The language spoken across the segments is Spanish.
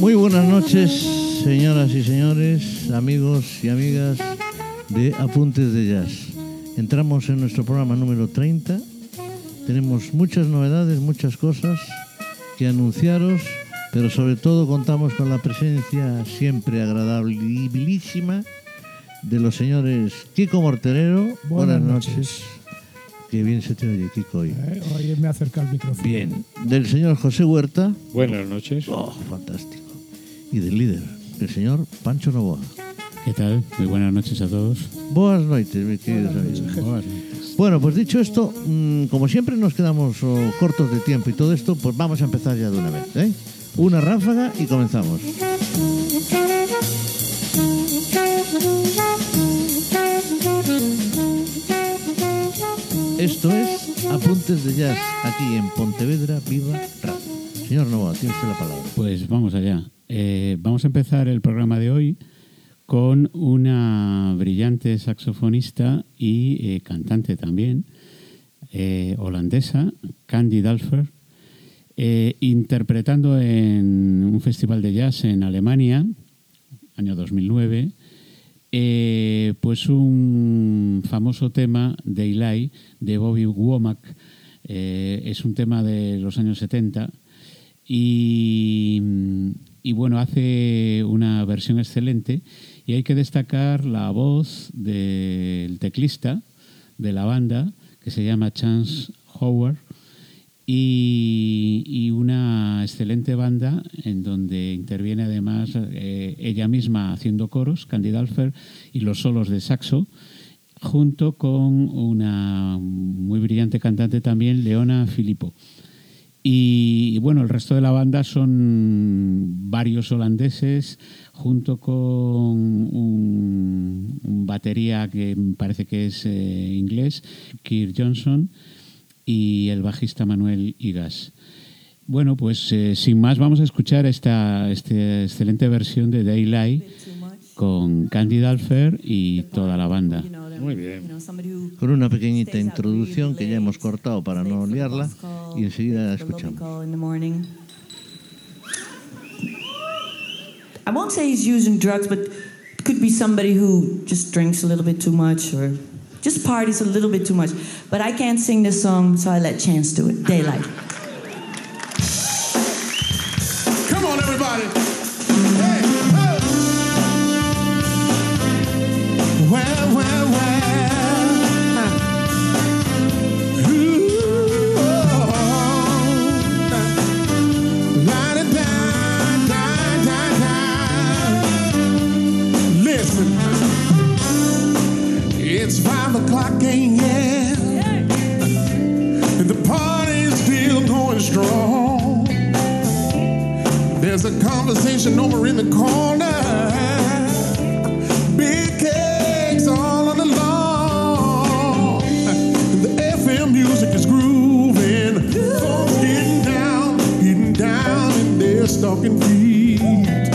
Muy buenas noches, señoras y señores, amigos y amigas de Apuntes de Jazz. Entramos en nuestro programa número 30. Tenemos muchas novedades, muchas cosas que anunciaros, pero sobre todo contamos con la presencia siempre agradabilísima de los señores Kiko Morterero. Buenas noches. Qué bien se te oye, Kiko, hoy. Eh, oye, me acerca el micrófono. Bien. Del señor José Huerta. Buenas noches. Oh, fantástico. Y del líder, el señor Pancho Novoa. ¿Qué tal? Muy buenas noches a todos. Buenas noches, mis queridos Buenas amigos. Buenas noches. Bueno, pues dicho esto, mm, como siempre nos quedamos oh, cortos de tiempo y todo esto, pues vamos a empezar ya de una vez. ¿eh? Una ráfaga y comenzamos. Esto es Apuntes de Jazz, aquí en Pontevedra Viva Radio. Señor Novoa, tiene usted la palabra. Pues vamos allá. Eh, vamos a empezar el programa de hoy con una brillante saxofonista y eh, cantante también, eh, holandesa, Candy Dalfer, interpretando en un festival de jazz en Alemania, año 2009, eh, pues un famoso tema de Eli de Bobby Womack. Eh, es un tema de los años 70 y, y bueno, hace una versión excelente y hay que destacar la voz del teclista de la banda que se llama Chance Howard y, una excelente banda en donde interviene además eh, ella misma haciendo coros, Candy Dalfer, y los solos de saxo, junto con una muy brillante cantante también, Leona Filippo. Y, bueno, el resto de la banda son varios holandeses, junto con un, batería que parece que es eh, inglés, Kirk Johnson, y el bajista Manuel Igas. Bueno, pues eh, sin más vamos a escuchar esta, esta excelente versión de Daylight con Candy Dalfer y toda la banda. Muy bien. Con una pequeñita introducción que ya hemos cortado para no liarla y enseguida la escuchamos. I won't say he's using drugs, but could be somebody who just drinks a little bit too much or just parties a little bit too much. But I can't sing this song, so I let Chance do it. Daylight. Stalking feet.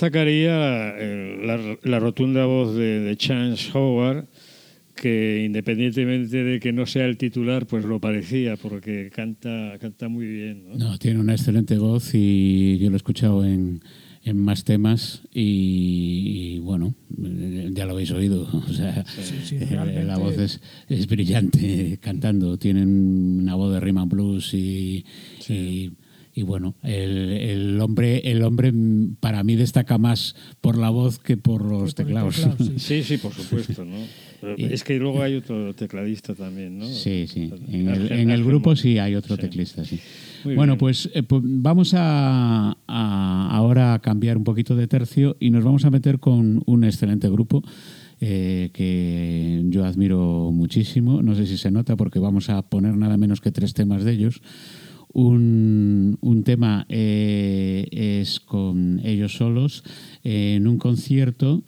Destacaría eh, la, la rotunda voz de, de Chance Howard, que independientemente de que no sea el titular, pues lo parecía, porque canta, canta muy bien. ¿no? No, tiene una excelente voz y yo lo he escuchado en, en más temas y, y, bueno, ya lo habéis oído. O sea, sí, eh, la voz es, es brillante cantando. Tienen una voz de and blues y, y, y bueno, el, el hombre el hombre mm, para mí destaca más por la voz que por los por teclados. teclado, sí. Sí, sí, por supuesto, ¿no? Pero es que luego hay otro tecladista también, ¿no? Sí, sí. En el, en el grupo sí hay otro Sí. teclista, sí. Muy bueno, pues, eh, pues vamos a, a ahora a cambiar un poquito de tercio y nos vamos a meter con un excelente grupo eh, que yo admiro muchísimo. No sé si se nota porque vamos a poner nada menos que tres temas de ellos. Un, un tema eh, es con ellos solos eh, en un concierto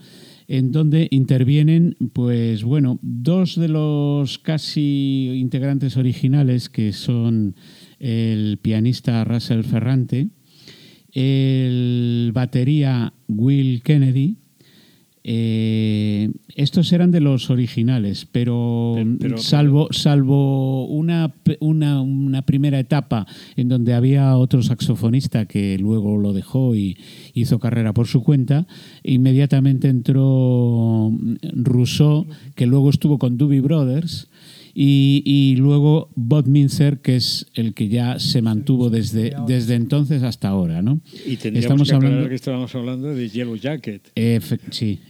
en donde intervienen, pues bueno, dos de los casi integrantes originales, que son el pianista Russell Ferrante, el batería Will Kennedy. Eh, estos eran de los originales, pero, Pero- pero- salvo, salvo una, una, una primera etapa en donde había otro saxofonista que luego lo dejó y hizo carrera por su cuenta, inmediatamente entró Rousseau, que luego estuvo con Doobie Brothers, y, y luego Bob Minzer, que es el que ya se mantuvo desde, desde entonces hasta ahora. ¿no? Y Estamos que hablando- que estábamos hablando de Yellow Jacket. Sí.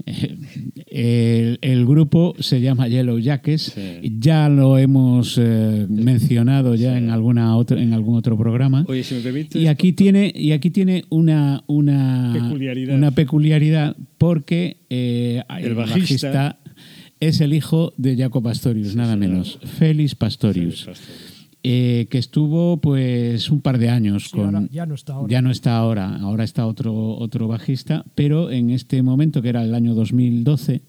El, el grupo se llama Yellow Jackets. Sí. Ya lo hemos eh, mencionado ya en alguna otra, en algún otro programa. Oye, si me permites, Y aquí tiene, y aquí tiene una, una Peculiaridad. una peculiaridad porque eh, el, bajista- bajista, es el hijo de Jaco Pastorius, nada menos, Félix Pastorius, eh, que estuvo pues un par de años Sí, con ahora ya no está ahora. ya no está ahora, ahora está otro otro bajista, pero en este momento que era el año 2012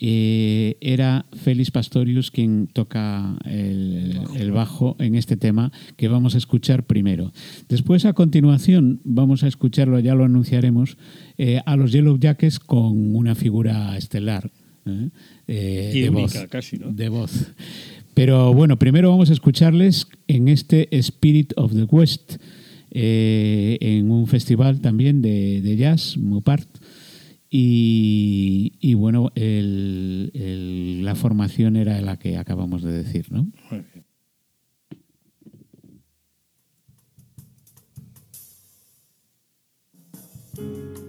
eh, era Félix Pastorius quien toca el, el bajo en este tema que vamos a escuchar primero. Después, a continuación, vamos a escucharlo, ya lo anunciaremos, eh, a los Yellow Jackets con una figura estelar. ¿Eh? Eh, Y de única, voz, casi, ¿no? de voz. Pero bueno, primero vamos a escucharles en este Spirit of the West, eh, en un festival también de, de jazz, Mopart. Y, y bueno, el- el- la formación era la que acabamos de decir, ¿no? Muy bien. Thank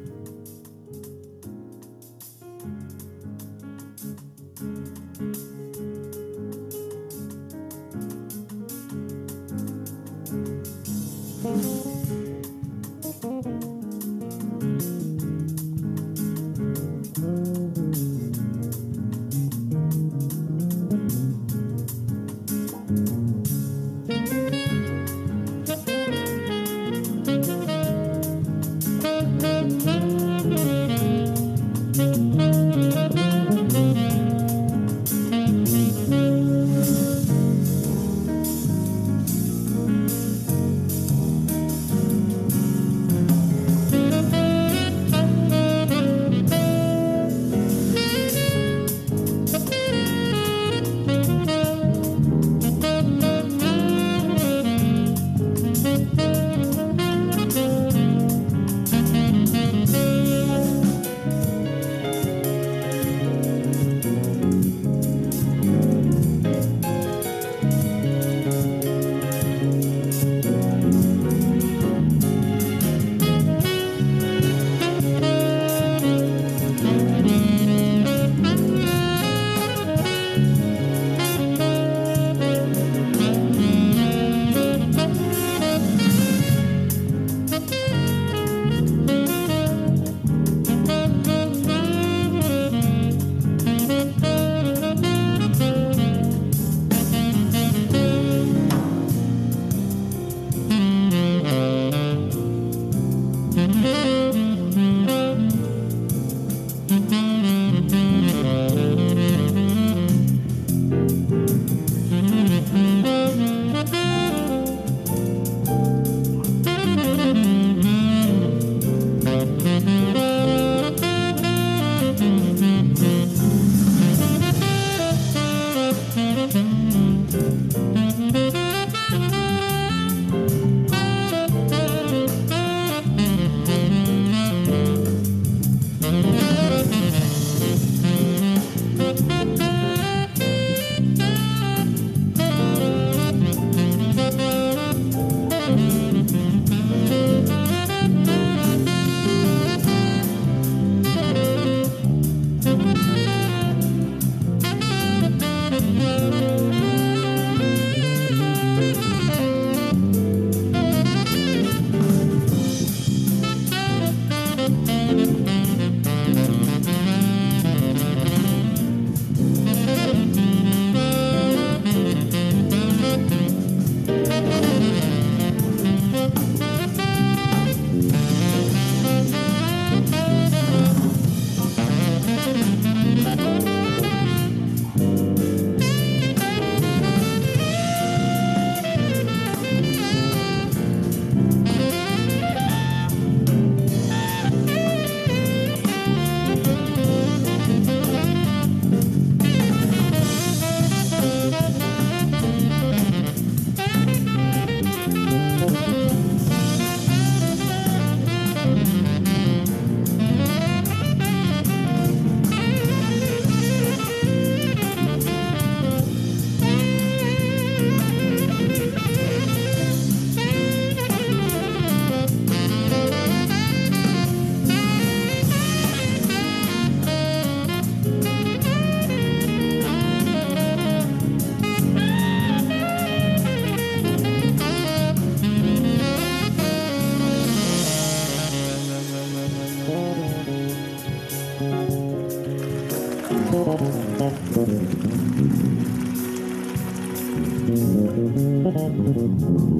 Bueno,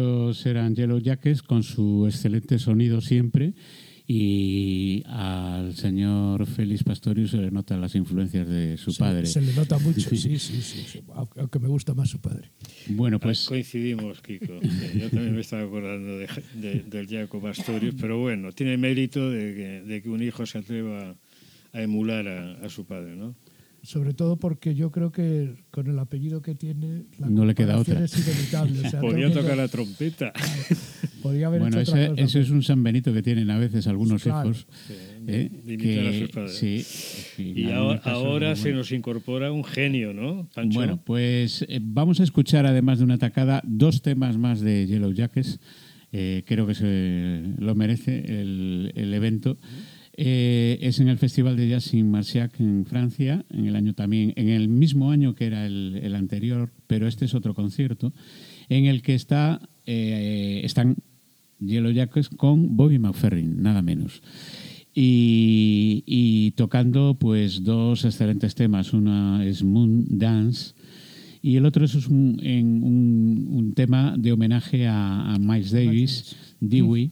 estos eran Yellow Jackets con su excelente sonido siempre Y al señor Félix Pastorius se le notan las influencias de su Se- padre. Se, le nota mucho, sí, sí, sí, sí. Aunque me gusta más su padre. Bueno, Pues pues coincidimos, Kiko. Yo también me estaba acordando de, de- del Jacob Astorius, pero bueno, tiene mérito de que, de que un hijo se atreva a emular a, a su padre, ¿no? Sobre todo porque yo creo que con el apellido que tiene, la No le queda otra. es inevitable. O sea, Podía que- tocar la trompeta. podía haber bueno, hecho otra ese, cosa, ese es un San Benito que tienen a veces algunos Claro. hijos. ¿eh? a que- sus padres. sí, Y ahora, casos, se nos incorpora un genio, ¿no, Pancho? Bueno, pues eh, vamos a escuchar, además de una tacada, dos temas más de Yellow Jackets. Eh, creo que se lo merece el, el evento. Eh, es en el Festival de Jazz sin Marciac en Francia, en el año también, en el mismo año que era el, el anterior, pero este es otro concierto, en el que está, eh, están Yellow Jackets con Bobby McFerrin, nada menos. Y, y tocando pues dos excelentes temas. Una es Moon Dance y el otro es un, en un, un tema de homenaje a, a Miles Davis, Dewey.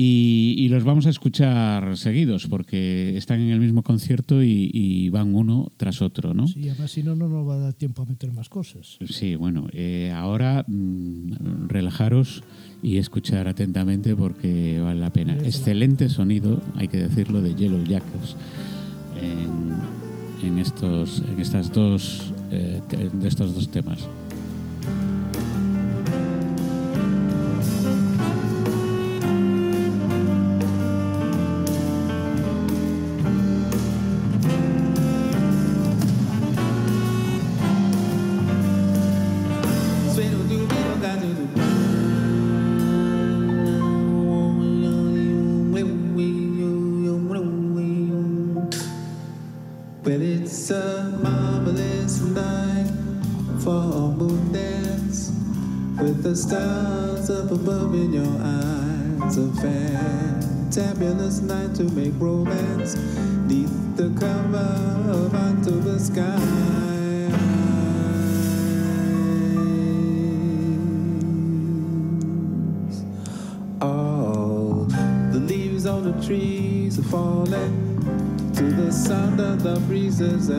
Y, y los vamos a escuchar seguidos porque están en el mismo concierto y, y van uno tras otro, ¿no? Sí, además si no, no nos va a dar tiempo a meter más cosas. Sí, bueno, eh, ahora mm, relajaros y escuchar atentamente porque vale la pena. Excelente sonido, hay que decirlo, de Yellow Jackets en, en estos, en estas dos, eh, de estos dos temas.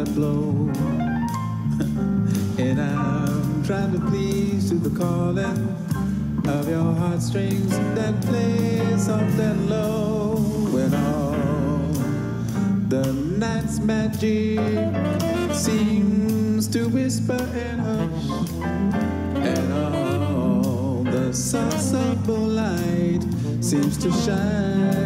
Blow. and I'm trying to please to the calling of your heartstrings that play and low. When all the night's magic seems to whisper and hush, and all the sensible light seems to shine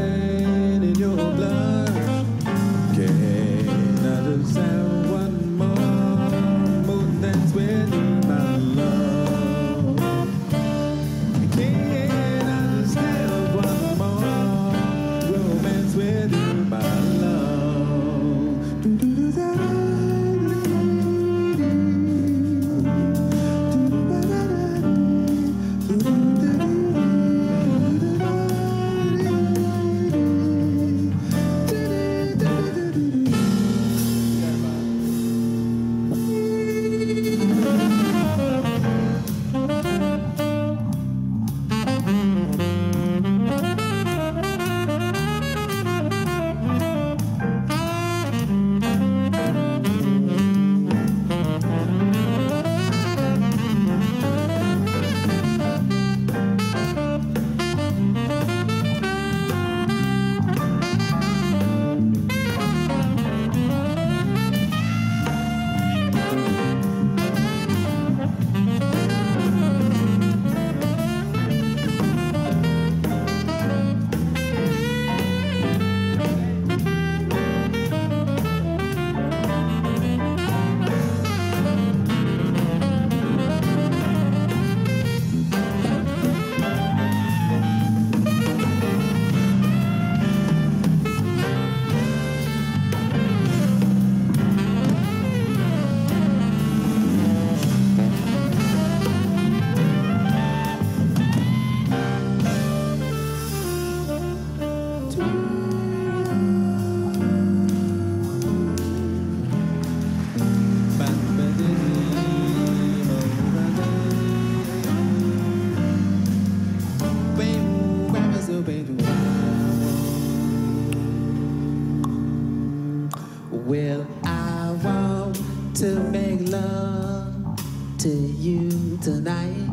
Well, I want to make love to you tonight.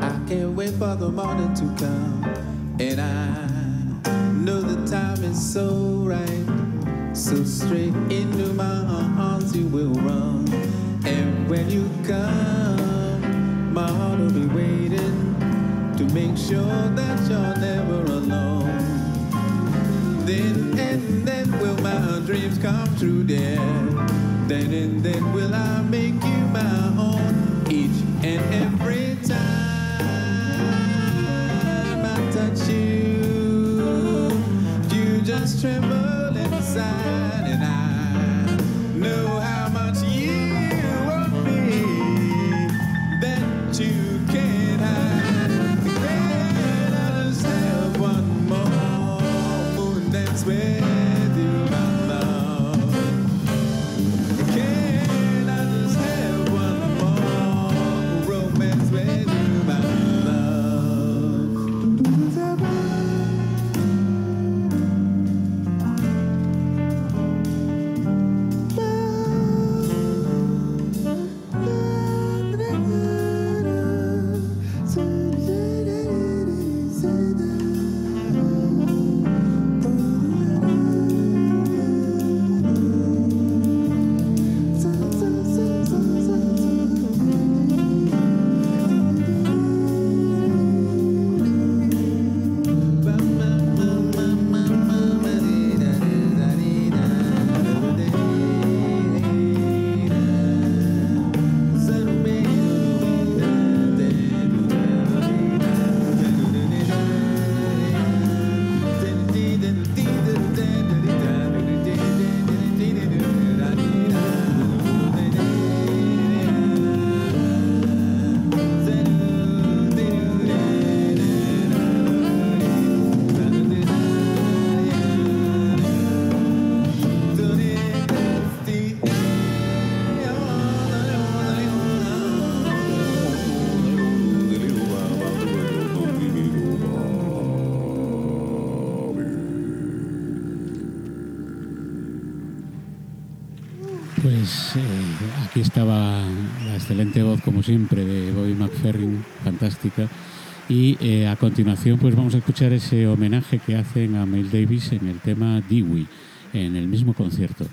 I can't wait for the morning to come. And I know the time is so right. So straight into my arms you will run. And when you come, my heart will be waiting to make sure that you're never alone. Then and then my dreams come true, dear. Then and then will I make you my own each and every time I touch you. You just tremble aquí estaba la excelente voz, como siempre, de Bobby McFerrin, fantástica. Y eh, a continuación, pues vamos a escuchar ese homenaje que hacen a Miles Davis en el tema Dewey, en el mismo concierto.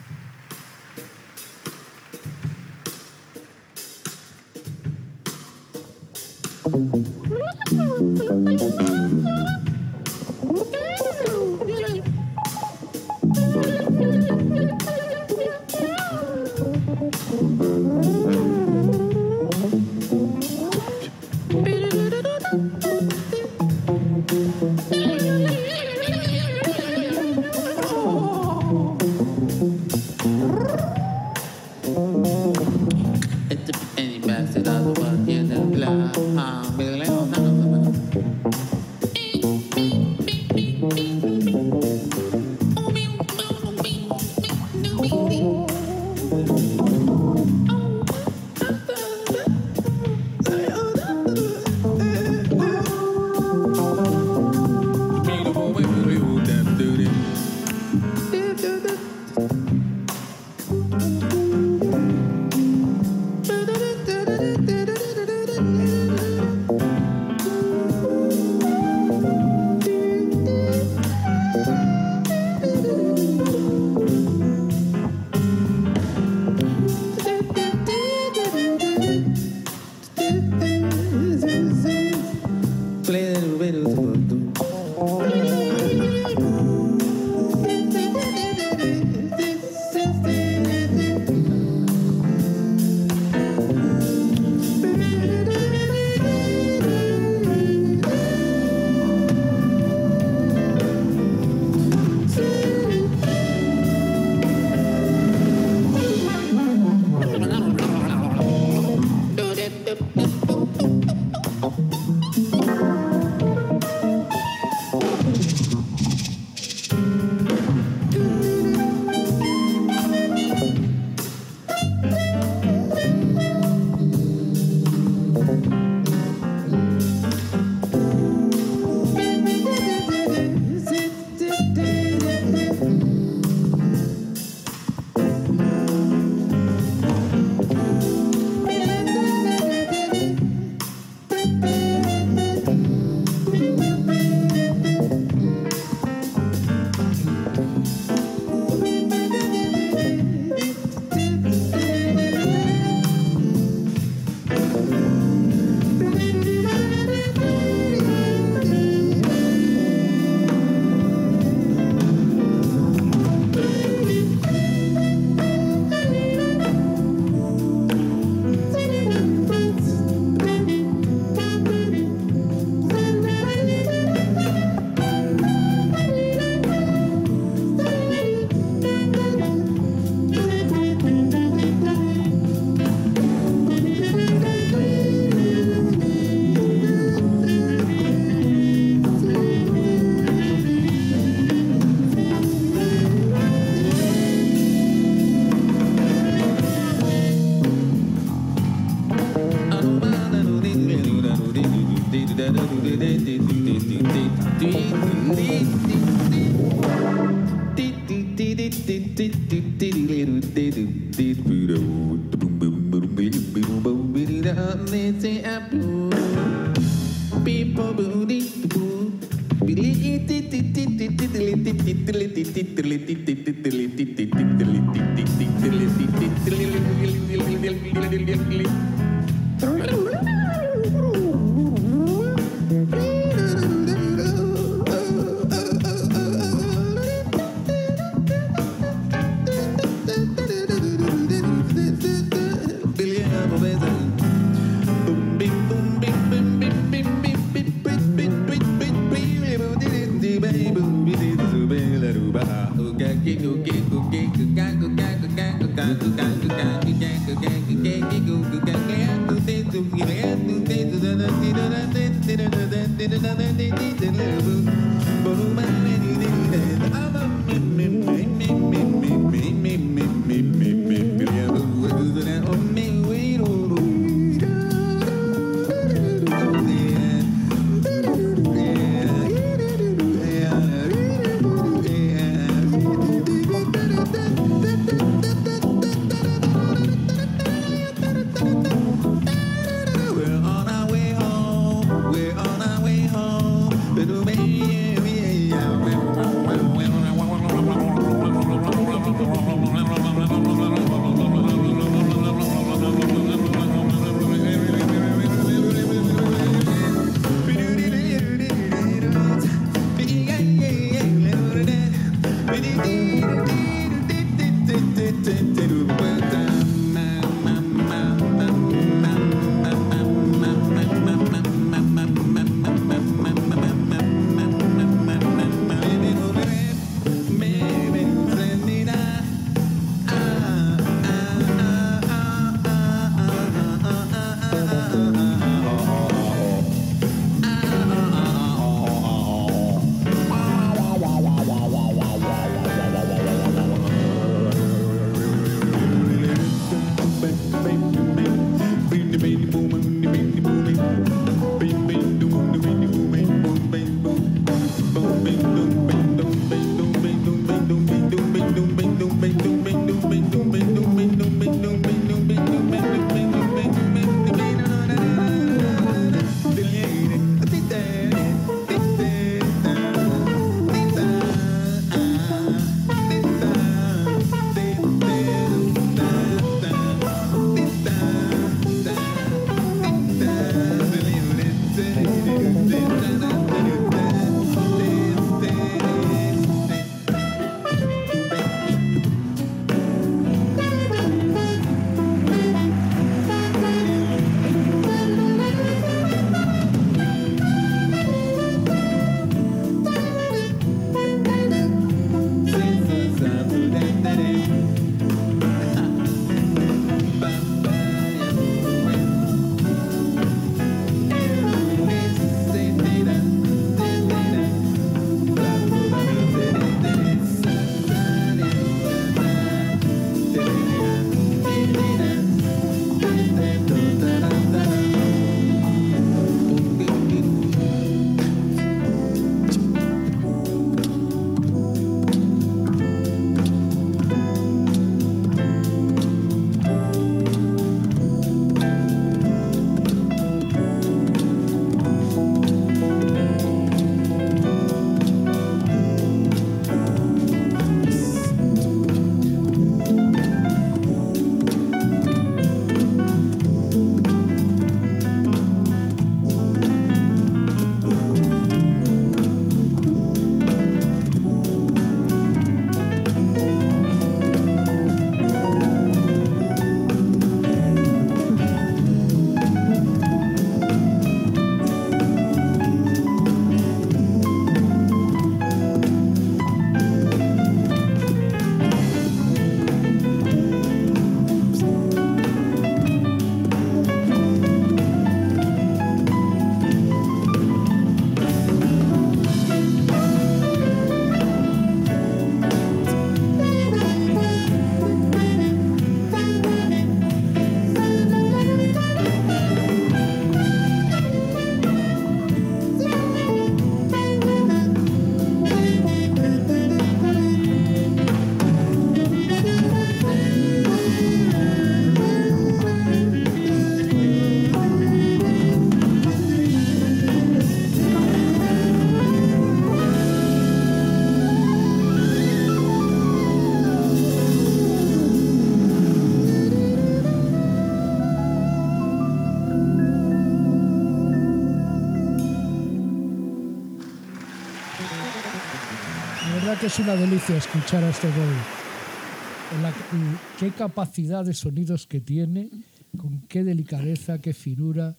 Es una delicia escuchar a este. En la- y qué capacidad de sonidos que tiene, con qué delicadeza, qué finura.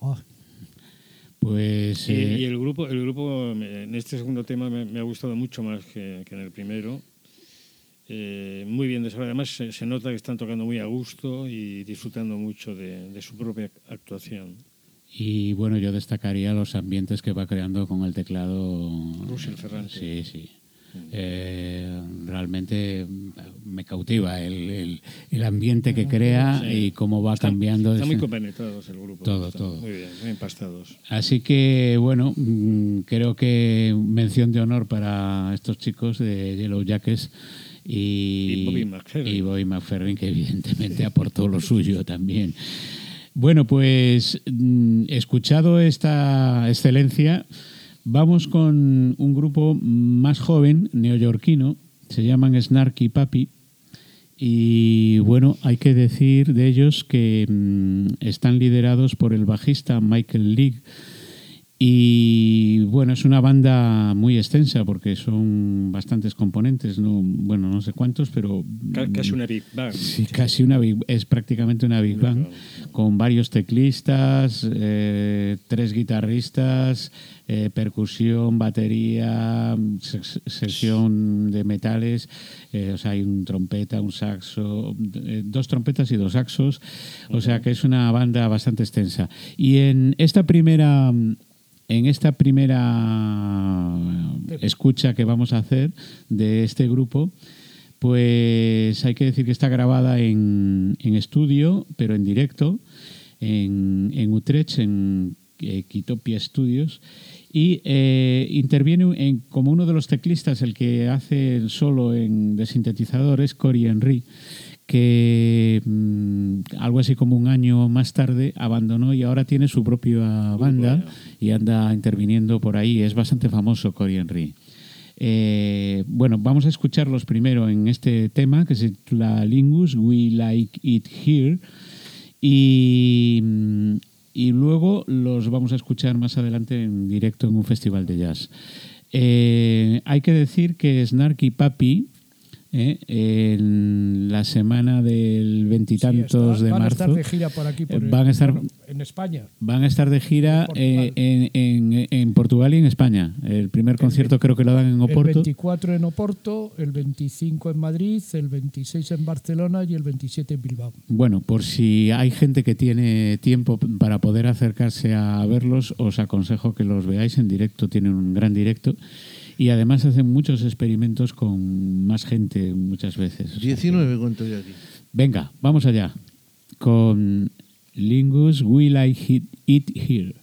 Ah, Pues Y, eh, y el grupo, el grupo en este segundo tema me, me ha gustado mucho más que, que en el primero. Eh, muy bien desarrollado. Además, se, se nota que están tocando muy a gusto y disfrutando mucho de, de su propia actuación. y bueno, yo destacaría los ambientes que va creando con el teclado. Russell Ferrante. Sí, sí. Eh, realmente me cautiva el, el- el ambiente que crea Sí. y cómo va cambiando. Están muy compenetrados el grupo. Todo, todo. Muy bien, muy empastados. Así que, bueno, mm, creo que mención de honor para estos chicos de Yellow Jackets y, Y Bobby McFerrin. y Bobby McFerrin, que evidentemente aportó lo suyo también. Bueno, pues mm, escuchado esta excelencia, vamos con un grupo más joven, neoyorquino, se llaman Snarky Papi. Y bueno, hay que decir de ellos que mm, están liderados por el bajista Michael League. Y bueno, es una banda muy extensa porque son bastantes componentes, no, bueno, no sé cuántos, pero Ca- Casi una Big Bang. Sí, casi una big, es prácticamente una Big Bang, con varios teclistas, eh, tres guitarristas, eh, percusión, batería, se- sesión de metales, eh, o sea, hay un trompeta, un saxo, dos trompetas y dos saxos, o sea que es una banda bastante extensa. Y en esta primera en esta primera escucha que vamos a hacer de este grupo, pues hay que decir que está grabada en, en estudio, pero en directo, en, en Utrecht, en eh, Kitopia Studios, y eh, interviene en- como uno de los teclistas, el que hace el solo en, de sintetizador es Cory Henry, que mm, algo así como un año más tarde abandonó y ahora tiene su propia banda y anda interviniendo por ahí. Es bastante famoso Cory Henry. Eh, bueno, vamos a escucharlos primero en este tema que se titula Lingus, We Like It Here. Y, mm, y luego los vamos a escuchar más adelante en directo en un festival de jazz. Eh, hay que decir que Snarky Papi, eh, en la semana del sí, veintitantos está- de van a marzo, estar de gira por aquí, por eh, el- van a estar- bueno, en España. Van a estar de gira En Portugal. eh, en, en- en Portugal y en España. El primer concierto creo que lo dan en El Oporto. 24 en Oporto, el 25 en Madrid, el 26 en Barcelona y el 27 en Bilbao. Bueno, por si hay gente que tiene tiempo para poder acercarse a verlos, os aconsejo que los veáis en directo. Tienen un gran directo. Y además hacen muchos experimentos con más gente muchas veces. O sea que- 19 cuento yo aquí. Venga, vamos allá. Con Lingus Will I Hit It Here.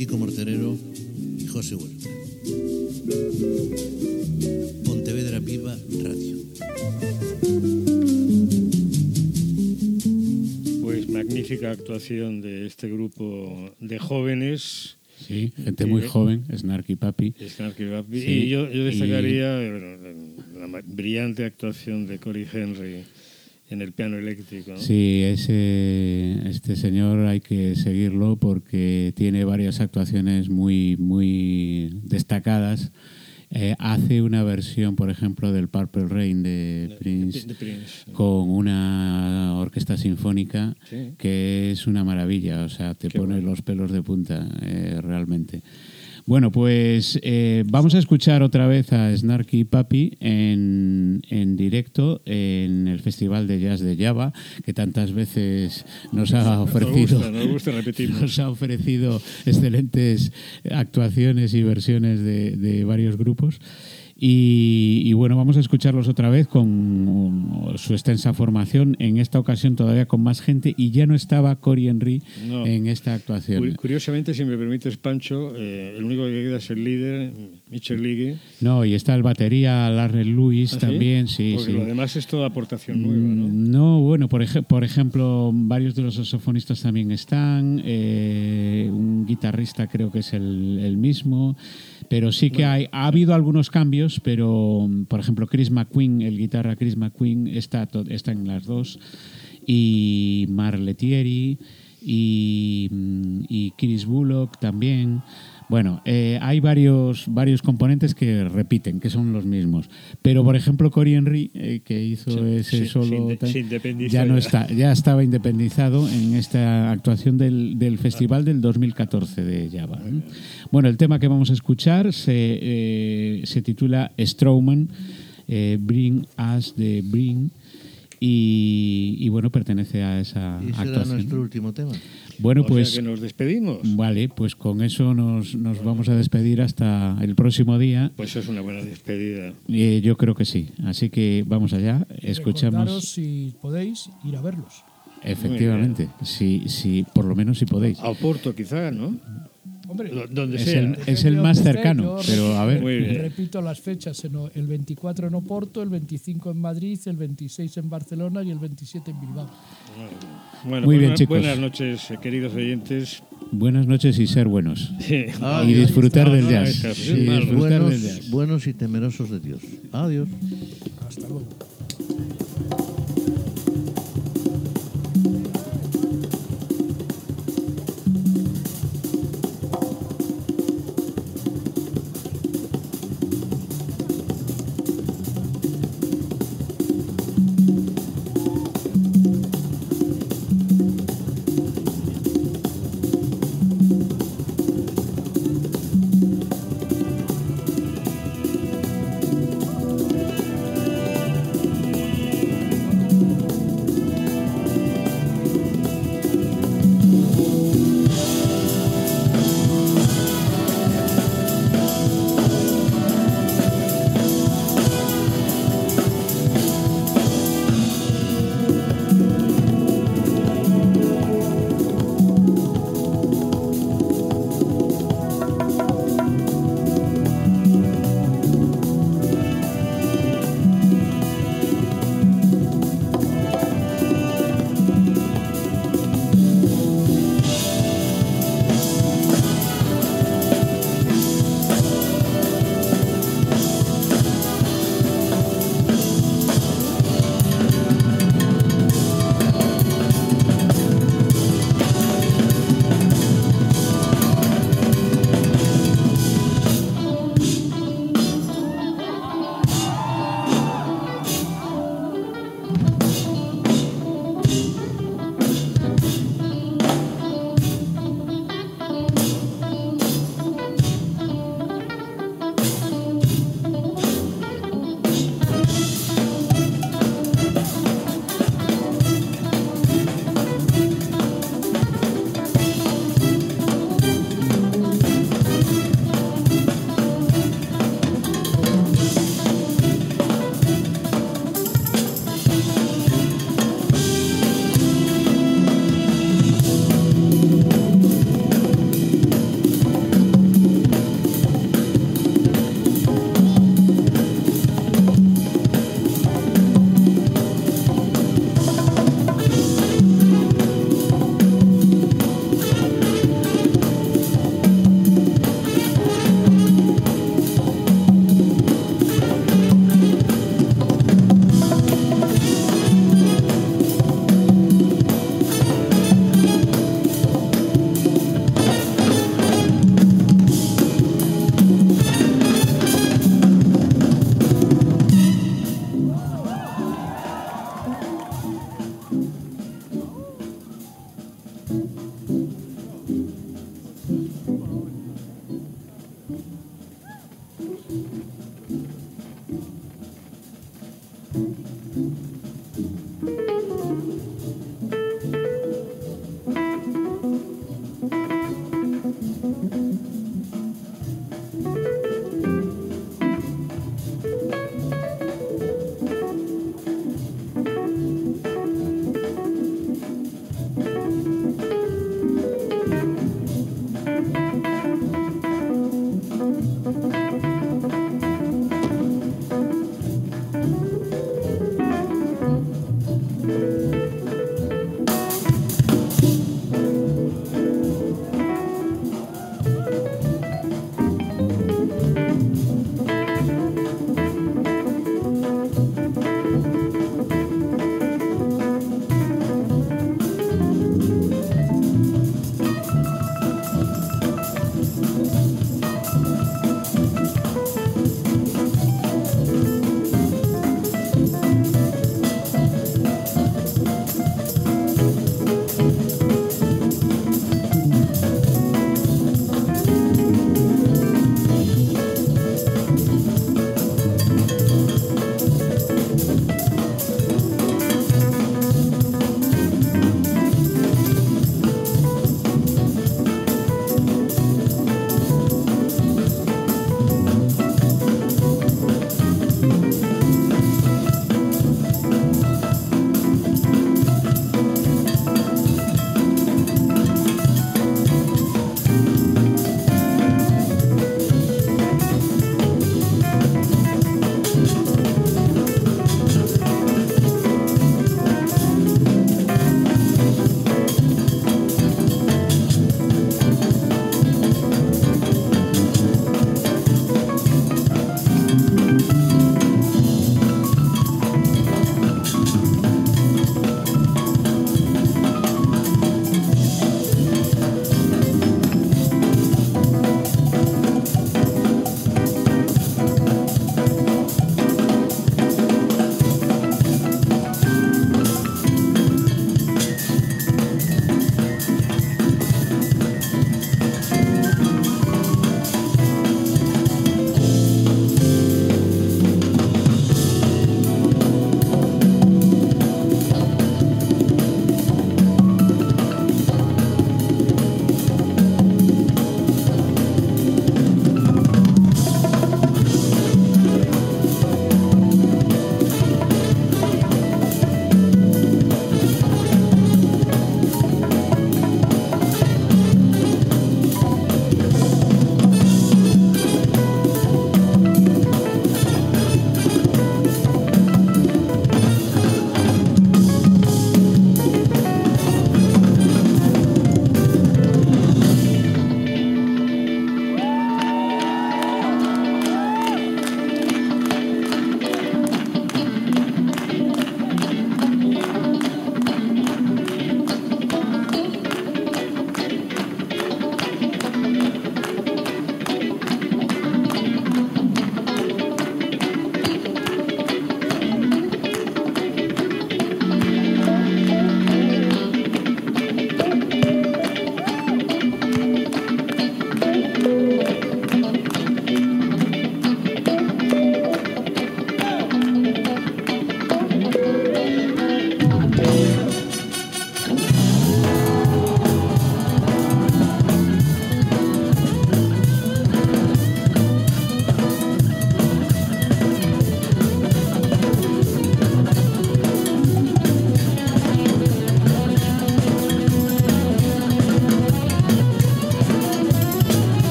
Kiko Morterero y José Huerta. Pontevedra Viva Radio. Pues magnífica actuación de este grupo de jóvenes. Sí, gente muy Eh, joven, Snarky Papi. Snarky Papi. Sí, Y yo, yo y- destacaría bueno, la brillante actuación de Cory Henry en el piano eléctrico. ¿no? Sí, ese, este señor hay que seguirlo porque tiene varias actuaciones muy, muy destacadas. Eh, hace una versión, por ejemplo, del Purple Rain de Prince De Prince. con una orquesta sinfónica Sí. que es una maravilla, o sea, te Qué pone bueno. los pelos de punta, eh, realmente. Bueno, pues eh, vamos a escuchar otra vez a Snarky Papi en, en directo en el Festival de Jazz de Java, que tantas veces nos ha ofrecido. Nos gusta, nos gusta. Nos ha ofrecido excelentes actuaciones y versiones de, de varios grupos. Y, y bueno, vamos a escucharlos otra vez con su extensa formación, en esta ocasión todavía con más gente, y ya no estaba Cory Henry No. en esta actuación. Curi- Curiosamente, si me permites, Pancho, eh, el único que queda es el líder, Michel Ligue. No, y está el batería Larry Lewis ¿Ah, también, sí, Porque sí. lo demás es toda aportación nueva, ¿no? Mm, No, bueno, por, ej- por ejemplo, varios de los saxofonistas también están, eh, un guitarrista creo que es el, el mismo, pero sí que hay, ha habido algunos cambios, pero mm, por ejemplo Chris McQueen, el guitarra Chris McQueen está, está en las dos, y Marletieri y, mm, y Chris Bullock también. Bueno, eh, hay varios, varios componentes que repiten, que son los mismos. Pero, por ejemplo, Cory Henry, eh, que hizo Sí, ese sí, solo... se independizó ya no está, ya estaba independizado en esta actuación del, del festival del 2014 de Java. ¿eh? Bueno, el tema que vamos a escuchar se, eh, se titula Strowman, eh, Bring Us the Bring, y, y, bueno, pertenece a esa Y será actuación. nuestro último tema. Bueno, O sea pues que nos despedimos. Vale, pues con eso nos, nos vamos a despedir hasta el próximo día. Pues es una buena despedida. Eh, yo creo que sí. Así que vamos allá, Recordaros, escuchamos. si podéis, ir a verlos. Efectivamente, si, si, por lo menos si podéis. A Oporto, quizá, ¿no? Hombre, Donde Es sea. el, es el más cercano, pero a ver. Repito las fechas, el 24 en Oporto, el 25 en Madrid, el 26 en Barcelona y el 27 en Bilbao. Bueno, Muy pues bien, chicos. Buenas noches, queridos oyentes. Buenas noches y ser buenos. Y disfrutar del jazz. buenos y temerosos de Dios. Adiós. Hasta luego.